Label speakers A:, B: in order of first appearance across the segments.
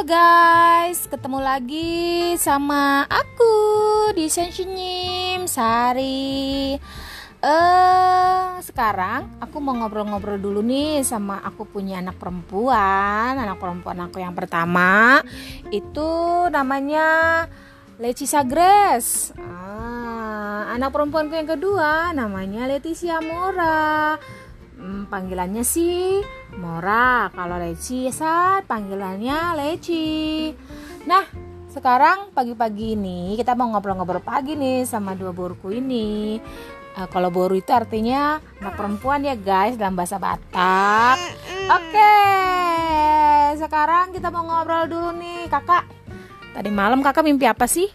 A: Halo guys, ketemu lagi sama aku di Sensinyim Sari. Eh, sekarang aku mau ngobrol-ngobrol dulu nih sama aku punya anak perempuan. Anak perempuan aku yang pertama itu namanya Leticia Grace. Ah, anak perempuanku yang kedua namanya Leticia Mora. Hmm, panggilannya sih Mora. Kalau Leci saat panggilannya Leci. Nah, sekarang pagi-pagi ini kita mau ngobrol-ngobrol pagi nih sama dua boruku ini. Uh, kalau boru itu artinya anak perempuan ya guys dalam bahasa Batak. Oke, sekarang kita mau ngobrol dulu nih kakak. Tadi malam kakak mimpi apa sih?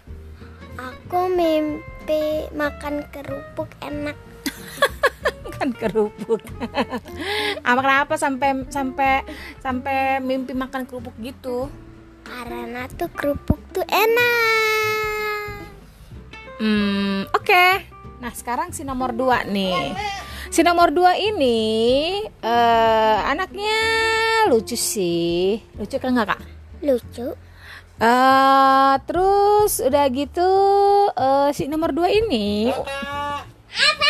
B: Aku mimpi makan kerupuk enak.
A: makan kerupuk. Apa kenapa sampai sampai sampai mimpi makan kerupuk gitu?
B: Karena tuh kerupuk tuh enak.
A: Hmm, oke. Okay. Nah, sekarang si nomor dua nih. Si nomor dua ini uh, anaknya lucu sih. Lucu kan nggak kak?
B: Lucu.
A: Uh, terus udah gitu uh, si nomor dua ini.
B: Apa?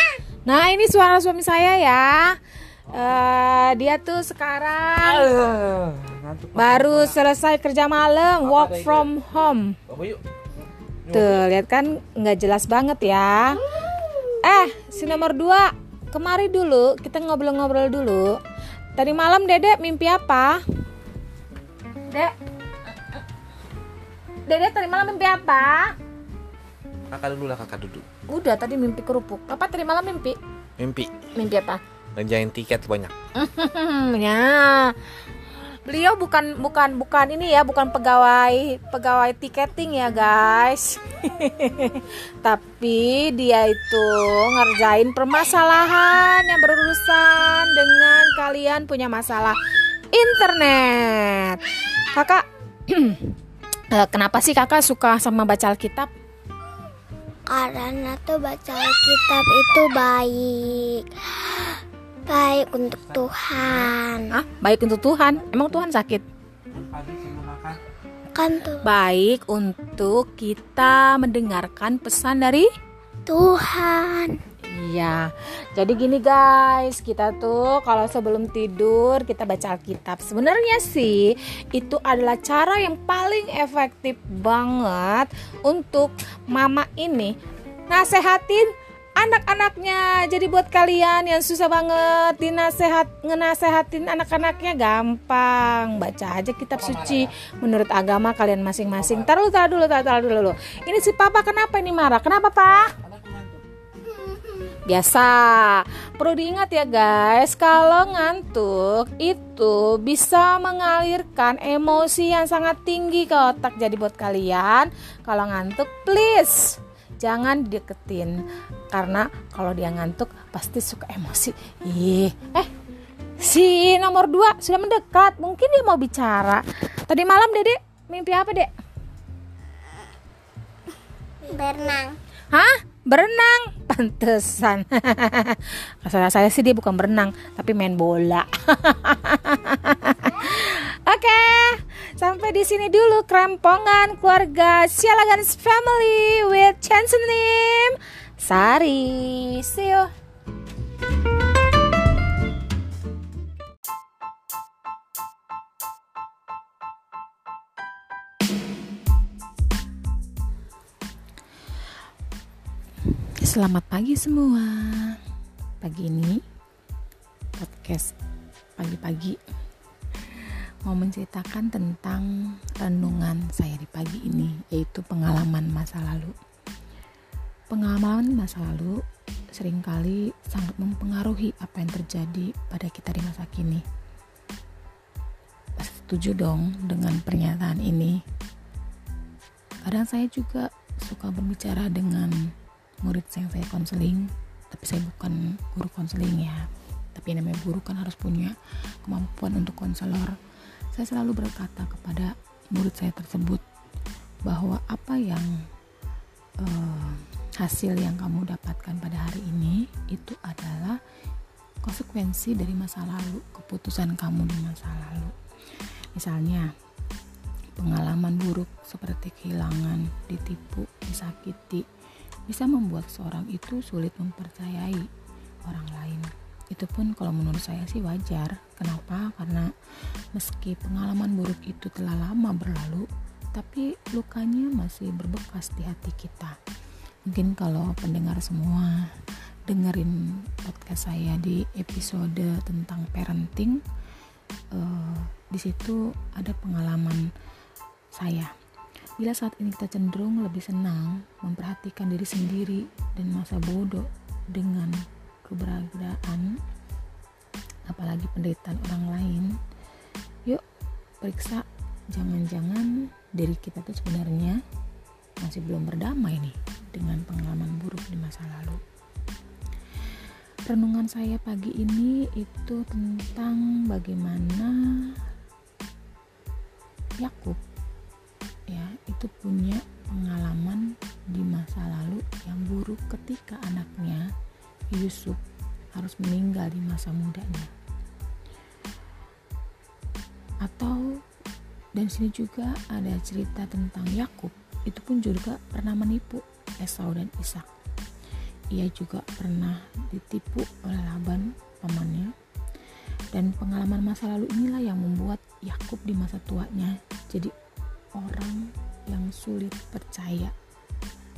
A: Nah ini suara suami saya ya. Uh, dia tuh sekarang baru selesai kerja malam, work from home. Tuh lihat kan nggak jelas banget ya. Eh si nomor dua kemari dulu kita ngobrol-ngobrol dulu. Tadi malam Dedek mimpi apa? Dek. Dedek tadi malam mimpi apa?
C: Kakak dulu lah kakak duduk.
A: Udah tadi mimpi kerupuk. Papa tadi malam mimpi?
C: Mimpi.
A: Mimpi apa?
C: Ngejain tiket banyak.
A: ya. Beliau bukan bukan bukan ini ya, bukan pegawai pegawai tiketing ya, guys. Tapi dia itu ngerjain permasalahan yang berurusan dengan kalian punya masalah internet. Kakak kenapa sih Kakak suka sama baca Alkitab?
B: Karena tuh baca Alkitab itu baik. Baik untuk Tuhan.
A: Ah baik untuk Tuhan? Emang Tuhan sakit?
B: Kan tuh
A: baik untuk kita mendengarkan pesan dari
B: Tuhan
A: Iya, jadi gini guys, kita tuh kalau sebelum tidur kita baca Alkitab. Sebenarnya sih itu adalah cara yang paling efektif banget untuk mama ini nasehatin anak-anaknya. Jadi buat kalian yang susah banget dinasehat ngenasehatin anak-anaknya gampang. Baca aja kitab suci menurut agama kalian masing-masing. Taruh taruh dulu, taruh, taruh dulu. Ini si papa kenapa ini marah? Kenapa, Pak? Biasa, perlu diingat ya guys, kalau ngantuk itu bisa mengalirkan emosi yang sangat tinggi ke otak. Jadi buat kalian, kalau ngantuk please jangan deketin karena kalau dia ngantuk pasti suka emosi. Ih, eh si nomor 2 sudah mendekat, mungkin dia mau bicara. Tadi malam Dede mimpi apa, Dek?
B: Berenang.
A: Hah? berenang pantesan. Rasa saya sih dia bukan berenang tapi main bola. Oke sampai di sini dulu kerempongan keluarga Sialagans Family with Chancenim Sari. See you Selamat pagi semua. Pagi ini podcast pagi-pagi mau menceritakan tentang renungan saya di pagi ini yaitu pengalaman masa lalu. Pengalaman masa lalu sering kali sangat mempengaruhi apa yang terjadi pada kita di masa kini. Pasti setuju dong dengan pernyataan ini. Kadang saya juga suka berbicara dengan murid yang saya konseling tapi saya bukan guru konseling ya. Tapi namanya guru kan harus punya kemampuan untuk konselor. Saya selalu berkata kepada murid saya tersebut bahwa apa yang uh, hasil yang kamu dapatkan pada hari ini itu adalah konsekuensi dari masa lalu keputusan kamu di masa lalu. Misalnya
D: Pengalaman buruk seperti kehilangan, ditipu, disakiti bisa membuat seorang itu sulit mempercayai orang lain. Itu pun kalau menurut saya sih wajar. Kenapa? Karena meski pengalaman buruk itu telah lama berlalu, tapi lukanya masih berbekas di hati kita. Mungkin kalau pendengar semua dengerin podcast saya di episode tentang parenting, uh, di situ ada pengalaman saya. Bila saat ini kita cenderung lebih senang memperhatikan diri sendiri dan masa bodoh dengan keberadaan apalagi penderitaan orang lain, yuk periksa jangan-jangan diri kita tuh sebenarnya masih belum berdamai nih dengan pengalaman buruk di masa lalu. Renungan saya pagi ini itu tentang bagaimana Yakub ya itu punya pengalaman di masa lalu yang buruk ketika anaknya Yusuf harus meninggal di masa mudanya. Atau dan sini juga ada cerita tentang Yakub. Itu pun juga pernah menipu Esau dan Ishak. Ia juga pernah ditipu oleh Laban pamannya. Dan pengalaman masa lalu inilah yang membuat Yakub di masa tuanya jadi orang yang sulit percaya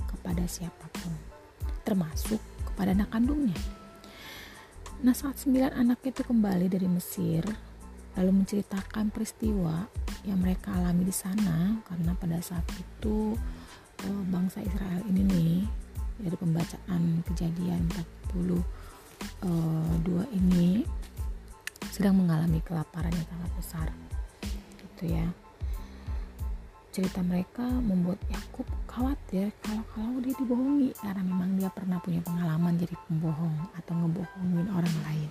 D: kepada siapa pun, termasuk kepada anak kandungnya. Nah, saat sembilan anak itu kembali dari Mesir, lalu menceritakan peristiwa yang mereka alami di sana, karena pada saat itu eh, bangsa Israel ini nih dari pembacaan kejadian 42 eh, ini sedang mengalami kelaparan yang sangat besar, gitu ya cerita mereka membuat Yakub khawatir kalau kalau dia dibohongi karena memang dia pernah punya pengalaman jadi pembohong atau ngebohongin orang lain.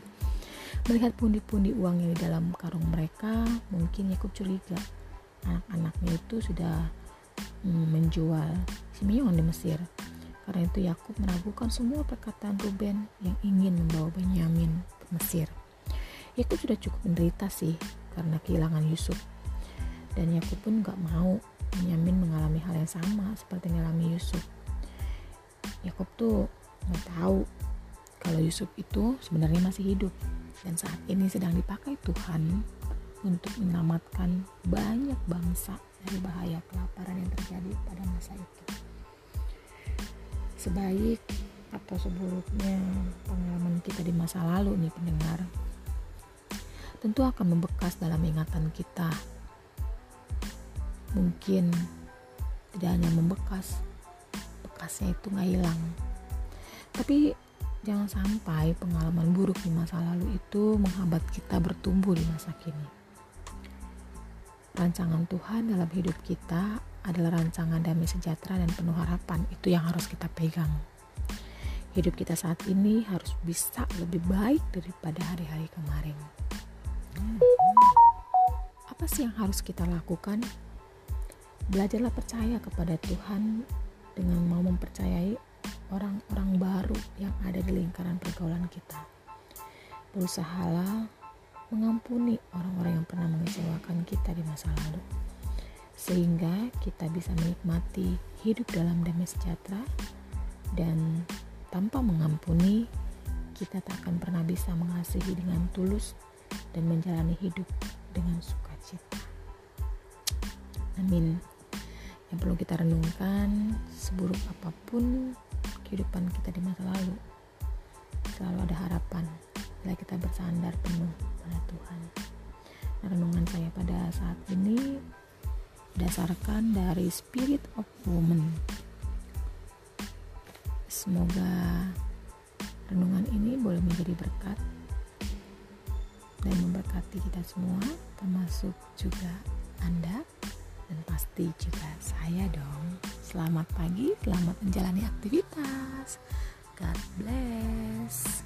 D: Melihat pundi-pundi uang yang di dalam karung mereka, mungkin Yakub curiga anak-anaknya itu sudah mm, menjual Simeon di Mesir. Karena itu Yakub meragukan semua perkataan Ruben yang ingin membawa Benyamin ke Mesir. Yakub sudah cukup menderita sih karena kehilangan Yusuf. Dan Yakub pun gak mau Benyamin mengalami hal yang sama seperti yang alami Yusuf. Yakub tuh nggak tahu kalau Yusuf itu sebenarnya masih hidup dan saat ini sedang dipakai Tuhan untuk menyelamatkan banyak bangsa dari bahaya kelaparan yang terjadi pada masa itu. Sebaik atau seburuknya pengalaman kita di masa lalu nih pendengar, tentu akan membekas dalam ingatan kita mungkin tidak hanya membekas bekasnya itu nggak hilang. Tapi jangan sampai pengalaman buruk di masa lalu itu menghambat kita bertumbuh di masa kini. Rancangan Tuhan dalam hidup kita adalah rancangan damai sejahtera dan penuh harapan. Itu yang harus kita pegang. Hidup kita saat ini harus bisa lebih baik daripada hari-hari kemarin. Apa sih yang harus kita lakukan Belajarlah percaya kepada Tuhan dengan mau mempercayai orang-orang baru yang ada di lingkaran pergaulan kita. Berusahalah mengampuni orang-orang yang pernah mengecewakan kita di masa lalu, sehingga kita bisa menikmati hidup dalam damai sejahtera dan tanpa mengampuni, kita tak akan pernah bisa mengasihi dengan tulus dan menjalani hidup dengan sukacita. Amin yang perlu kita renungkan seburuk apa pun kehidupan kita di masa lalu selalu ada harapan. Bila kita bersandar penuh pada Tuhan. Nah, renungan saya pada saat ini berdasarkan dari Spirit of Woman. Semoga renungan ini boleh menjadi berkat dan memberkati kita semua termasuk juga Anda dan pasti juga saya dong. Selamat pagi, selamat menjalani aktivitas. God bless.